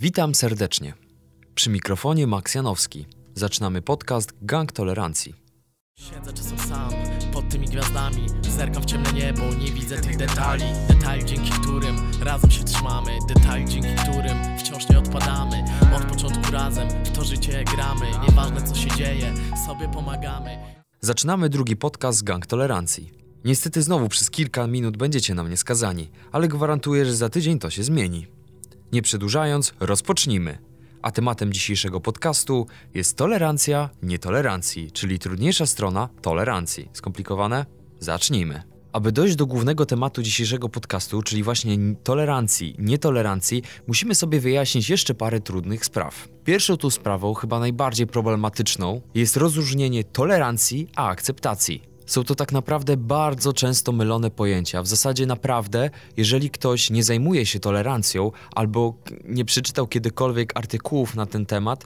Witam serdecznie. Przy mikrofonie Max Janowski. Zaczynamy podcast Gang Tolerancji. Siedzę czasem sam pod tymi gwiazdami Zerkam w ciemne niebo, nie widzę tych detali Detali, dzięki którym razem się trzymamy Detali, dzięki którym wciąż nie odpadamy Od początku razem w to życie gramy Nieważne co się dzieje, sobie pomagamy Zaczynamy drugi podcast Gang Tolerancji. Niestety znowu przez kilka minut będziecie na mnie skazani, ale gwarantuję, że za tydzień to się zmieni. Nie przedłużając, rozpocznijmy. A tematem dzisiejszego podcastu jest tolerancja nietolerancji, czyli trudniejsza strona tolerancji. Skomplikowane? Zacznijmy. Aby dojść do głównego tematu dzisiejszego podcastu, czyli właśnie tolerancji, nietolerancji, musimy sobie wyjaśnić jeszcze parę trudnych spraw. Pierwszą tu sprawą, chyba najbardziej problematyczną, jest rozróżnienie tolerancji a akceptacji. Są to tak naprawdę bardzo często mylone pojęcia. W zasadzie naprawdę, jeżeli ktoś nie zajmuje się tolerancją albo nie przeczytał kiedykolwiek artykułów na ten temat,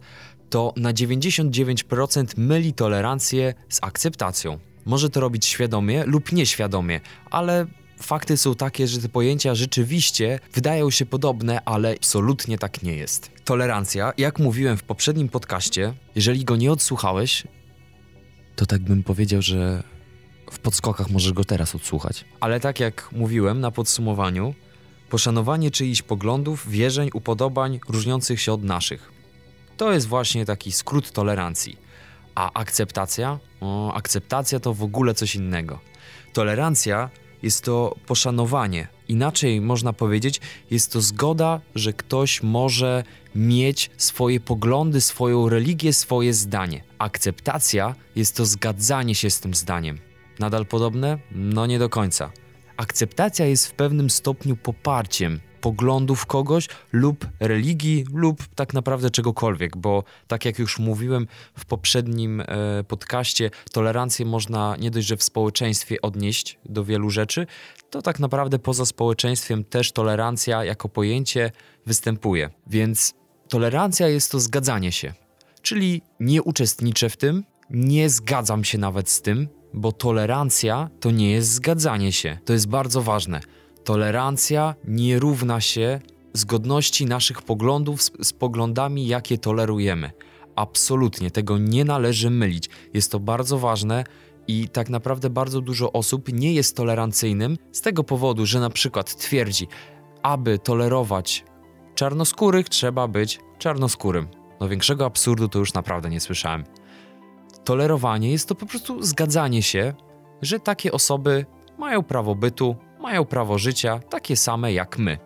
to na 99% myli tolerancję z akceptacją. Może to robić świadomie lub nieświadomie, ale fakty są takie, że te pojęcia rzeczywiście wydają się podobne, ale absolutnie tak nie jest. Tolerancja, jak mówiłem w poprzednim podcaście, jeżeli go nie odsłuchałeś, to tak bym powiedział, że w podskokach możesz go teraz odsłuchać. Ale tak jak mówiłem na podsumowaniu, poszanowanie czyichś poglądów, wierzeń, upodobań różniących się od naszych. To jest właśnie taki skrót tolerancji. A akceptacja? O, akceptacja to w ogóle coś innego. Tolerancja jest to poszanowanie. Inaczej można powiedzieć, jest to zgoda, że ktoś może mieć swoje poglądy, swoją religię, swoje zdanie. Akceptacja jest to zgadzanie się z tym zdaniem. Nadal podobne? No nie do końca. Akceptacja jest w pewnym stopniu poparciem poglądów kogoś lub religii, lub tak naprawdę czegokolwiek, bo tak jak już mówiłem w poprzednim e, podcaście, tolerancję można nie dość, że w społeczeństwie odnieść do wielu rzeczy, to tak naprawdę poza społeczeństwem też tolerancja jako pojęcie występuje. Więc tolerancja jest to zgadzanie się, czyli nie uczestniczę w tym, nie zgadzam się nawet z tym, bo tolerancja to nie jest zgadzanie się. To jest bardzo ważne. Tolerancja nie równa się zgodności naszych poglądów z, z, poglądami, jakie tolerujemy. Absolutnie tego nie należy mylić. Jest to bardzo ważne i tak naprawdę bardzo dużo osób nie jest tolerancyjnym z tego powodu, że na przykład twierdzi, aby tolerować czarnoskórych, trzeba być czarnoskórym. No większego absurdu to już naprawdę nie słyszałem. Tolerowanie jest to po prostu zgadzanie się, że takie osoby mają prawo bytu, mają prawo życia takie same jak my.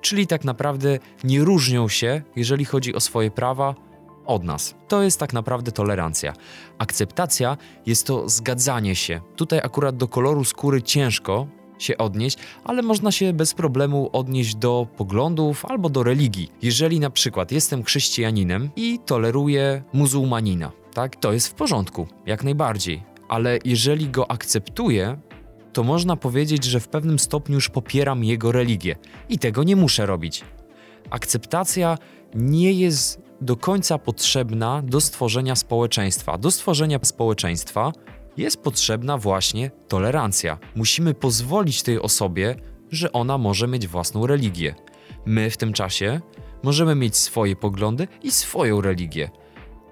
Czyli tak naprawdę nie różnią się, jeżeli chodzi o swoje prawa, od nas. To jest tak naprawdę tolerancja. Akceptacja jest to zgadzanie się. Tutaj akurat do koloru skóry ciężko się odnieść, ale można się bez problemu odnieść do poglądów albo do religii. Jeżeli na przykład jestem chrześcijaninem i toleruję muzułmanina, tak, to jest w porządku, jak najbardziej. Ale jeżeli go akceptuję, to można powiedzieć, że w pewnym stopniu już popieram jego religię i tego nie muszę robić. Akceptacja nie jest do końca potrzebna do stworzenia społeczeństwa. Do stworzenia społeczeństwa jest potrzebna właśnie tolerancja. Musimy pozwolić tej osobie, że ona może mieć własną religię. My w tym czasie możemy mieć swoje poglądy i swoją religię.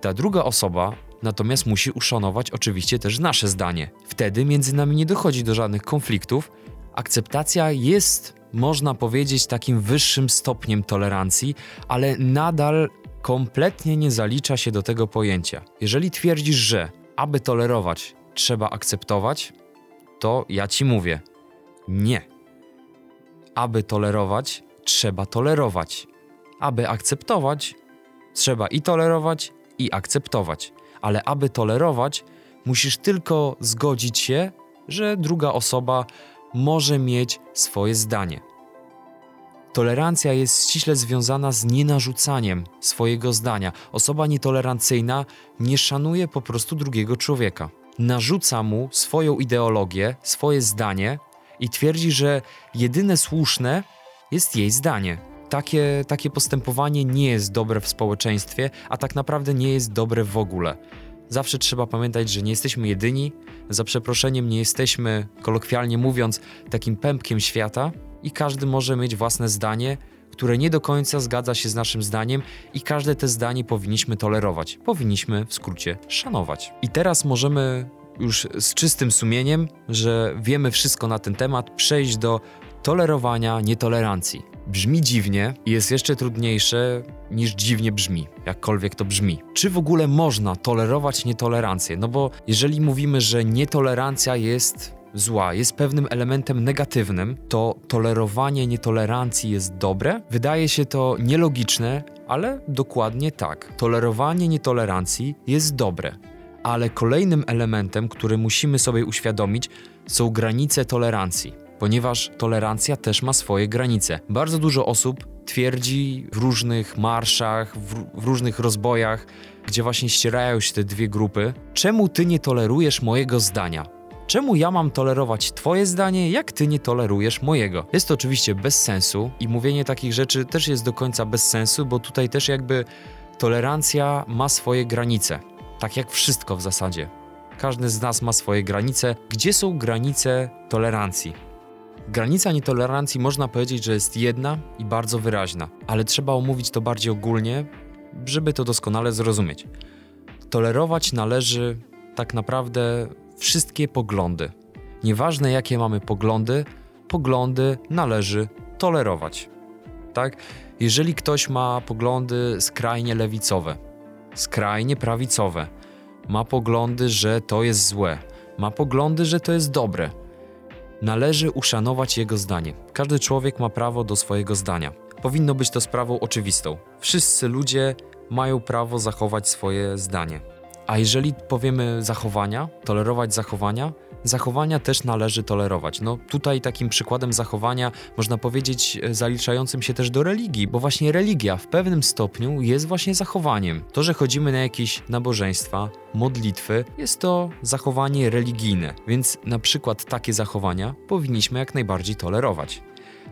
Ta druga osoba natomiast musi uszanować oczywiście też nasze zdanie. Wtedy między nami nie dochodzi do żadnych konfliktów. Akceptacja jest, można powiedzieć, takim wyższym stopniem tolerancji, ale nadal kompletnie nie zalicza się do tego pojęcia. Jeżeli twierdzisz, że aby tolerować, trzeba akceptować, to ja ci mówię: nie. Aby tolerować, trzeba tolerować. Aby akceptować, trzeba i tolerować, i akceptować. Ale aby tolerować, musisz tylko zgodzić się, że druga osoba może mieć swoje zdanie. Tolerancja jest ściśle związana z nienarzucaniem swojego zdania. Osoba nietolerancyjna nie szanuje po prostu drugiego człowieka. Narzuca mu swoją ideologię, swoje zdanie i twierdzi, że jedyne słuszne jest jej zdanie takie, takie postępowanie nie jest dobre w społeczeństwie, a tak naprawdę nie jest dobre w ogóle. Zawsze trzeba pamiętać, że nie jesteśmy jedyni, za przeproszeniem nie jesteśmy, kolokwialnie mówiąc, takim pępkiem świata i każdy może mieć własne zdanie, które nie do końca zgadza się z naszym zdaniem i każde te zdanie powinniśmy tolerować. Powinniśmy w skrócie szanować. I teraz możemy już z czystym sumieniem, że wiemy wszystko na ten temat, przejść do tolerowania nietolerancji. Brzmi dziwnie i jest jeszcze trudniejsze niż dziwnie brzmi, jakkolwiek to brzmi. Czy w ogóle można tolerować nietolerancję? No bo jeżeli mówimy, że nietolerancja jest zła, jest pewnym elementem negatywnym, to tolerowanie nietolerancji jest dobre? Wydaje się to nielogiczne, ale dokładnie tak. Tolerowanie nietolerancji jest dobre. Ale kolejnym elementem, który musimy sobie uświadomić, są granice tolerancji ponieważ tolerancja też ma swoje granice. Bardzo dużo osób twierdzi w różnych marszach, w, w, różnych rozbojach, gdzie właśnie ścierają się te dwie grupy, czemu ty nie tolerujesz mojego zdania? Czemu ja mam tolerować Twoje zdanie, jak Ty nie tolerujesz mojego? Jest to oczywiście bez sensu i mówienie takich rzeczy też jest do końca bez sensu, bo tutaj też jakby tolerancja ma swoje granice. Tak jak wszystko w zasadzie. Każdy z nas ma swoje granice. Gdzie są granice tolerancji? Granica nietolerancji można powiedzieć, że jest jedna i bardzo wyraźna, ale trzeba omówić to bardziej ogólnie, żeby to doskonale zrozumieć. Tolerować należy tak naprawdę wszystkie poglądy. Nieważne jakie mamy poglądy, poglądy należy tolerować. Tak? Jeżeli ktoś ma poglądy skrajnie lewicowe, skrajnie prawicowe, ma poglądy, że to jest złe, ma poglądy, że to jest dobre, Należy uszanować jego zdanie. Każdy człowiek ma prawo do swojego zdania. Powinno być to sprawą oczywistą. Wszyscy ludzie mają prawo zachować swoje zdanie. A jeżeli powiemy zachowania, tolerować zachowania, zachowania też należy tolerować. No tutaj takim przykładem zachowania można powiedzieć e, zaliczającym się też do religii, bo właśnie religia w pewnym stopniu jest właśnie zachowaniem. To, że chodzimy na jakieś nabożeństwa, modlitwy, jest to zachowanie religijne, więc na przykład takie zachowania powinniśmy jak najbardziej tolerować.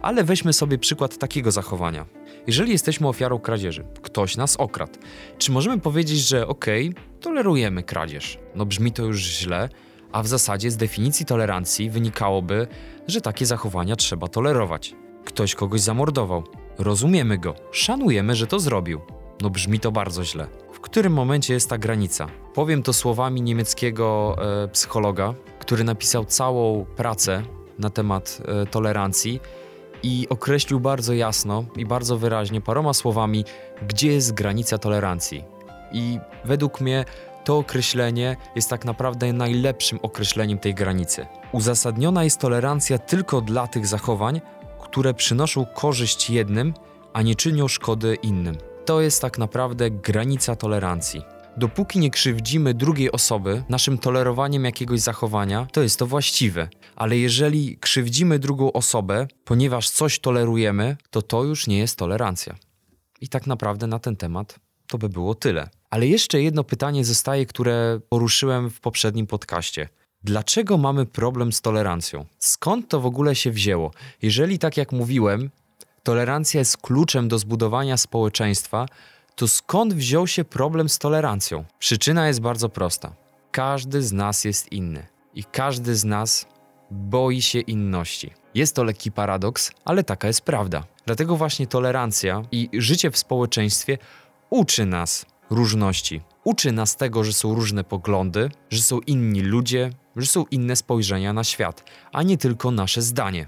Ale weźmy sobie przykład takiego zachowania. Jeżeli jesteśmy ofiarą kradzieży, ktoś nas okradł, czy możemy powiedzieć, że okej, okay, tolerujemy kradzież? No brzmi to już źle, a w zasadzie z definicji tolerancji wynikałoby, że takie zachowania trzeba tolerować. Ktoś kogoś zamordował. Rozumiemy go, szanujemy, że to zrobił. No brzmi to bardzo źle. W którym momencie jest ta granica? Powiem to słowami niemieckiego e, psychologa, który napisał całą pracę na temat e, tolerancji i określił bardzo jasno i bardzo wyraźnie, paroma słowami, gdzie jest granica tolerancji. I według mnie to określenie jest tak naprawdę najlepszym określeniem tej granicy. Uzasadniona jest tolerancja tylko dla tych zachowań, które przynoszą korzyść jednym, a nie czynią szkody innym. To jest tak naprawdę granica tolerancji. Dopóki nie krzywdzimy drugiej osoby naszym tolerowaniem jakiegoś zachowania, to jest to właściwe. Ale jeżeli krzywdzimy drugą osobę, ponieważ coś tolerujemy, to to już nie jest tolerancja. I tak naprawdę na ten temat to by było tyle. Ale jeszcze jedno pytanie zostaje, które poruszyłem w poprzednim podcaście. Dlaczego mamy problem z tolerancją? Skąd to w ogóle się wzięło? Jeżeli, tak jak mówiłem, tolerancja jest kluczem do zbudowania społeczeństwa, to skąd wziął się problem z tolerancją? Przyczyna jest bardzo prosta. Każdy z nas jest inny i każdy z nas boi się inności. Jest to lekki paradoks, ale taka jest prawda. Dlatego właśnie tolerancja i życie w społeczeństwie uczy nas różności. Uczy nas tego, że są różne poglądy, że są inni ludzie, że są inne spojrzenia na świat, a nie tylko nasze zdanie.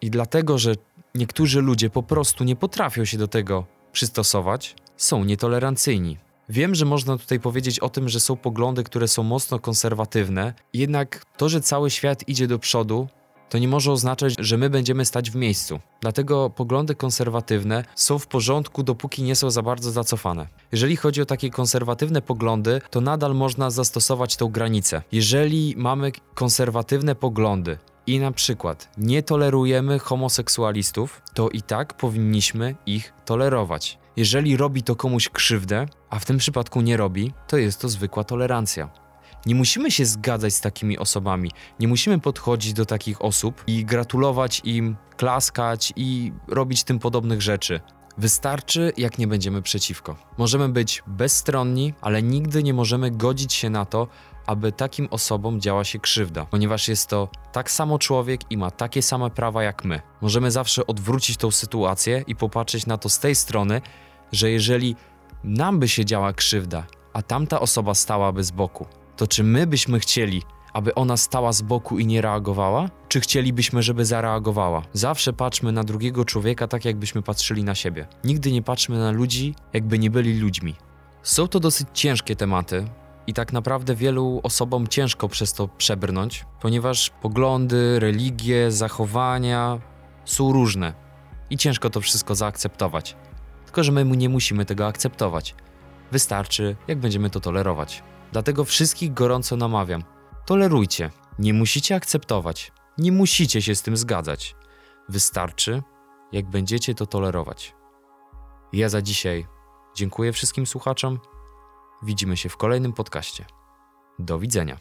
I dlatego, że niektórzy ludzie po prostu nie potrafią się do tego przystosować, są nietolerancyjni. Wiem, że można tutaj powiedzieć o tym, że są poglądy, które są mocno konserwatywne, jednak to, że cały świat idzie do przodu, to nie może oznaczać, że my będziemy stać w miejscu. Dlatego poglądy konserwatywne są w porządku, dopóki nie są za bardzo zacofane. Jeżeli chodzi o takie konserwatywne poglądy, to nadal można zastosować tą granicę. Jeżeli mamy konserwatywne poglądy, i na przykład nie tolerujemy homoseksualistów, to i tak powinniśmy ich tolerować. Jeżeli robi to komuś krzywdę, a w tym przypadku nie robi, to jest to zwykła tolerancja. Nie musimy się zgadzać z takimi osobami, nie musimy podchodzić do takich osób i gratulować im, klaskać i robić tym podobnych rzeczy. Wystarczy, jak nie będziemy przeciwko. Możemy być bezstronni, ale nigdy nie możemy godzić się na to, aby takim osobom działa się krzywda, ponieważ jest to tak samo człowiek i ma takie same prawa jak my. Możemy zawsze odwrócić tą sytuację i popatrzeć na to z tej strony, że jeżeli nam by się działa krzywda, a tamta osoba stałaby z boku, to czy my byśmy chcieli, aby ona stała z boku i nie reagowała? Czy chcielibyśmy, żeby zareagowała? Zawsze patrzmy na drugiego człowieka tak, jakbyśmy patrzyli na siebie. Nigdy nie patrzmy na ludzi, jakby nie byli ludźmi. Są to dosyć ciężkie tematy, i tak naprawdę wielu osobom ciężko przez to przebrnąć, ponieważ poglądy, religie, zachowania są różne i ciężko to wszystko zaakceptować. Tylko, że my nie musimy tego akceptować. Wystarczy, jak będziemy to tolerować. Dlatego wszystkich gorąco namawiam: tolerujcie, nie musicie akceptować, nie musicie się z tym zgadzać. Wystarczy, jak będziecie to tolerować. Ja za dzisiaj dziękuję wszystkim słuchaczom Widzimy się w kolejnym podcaście. Do widzenia.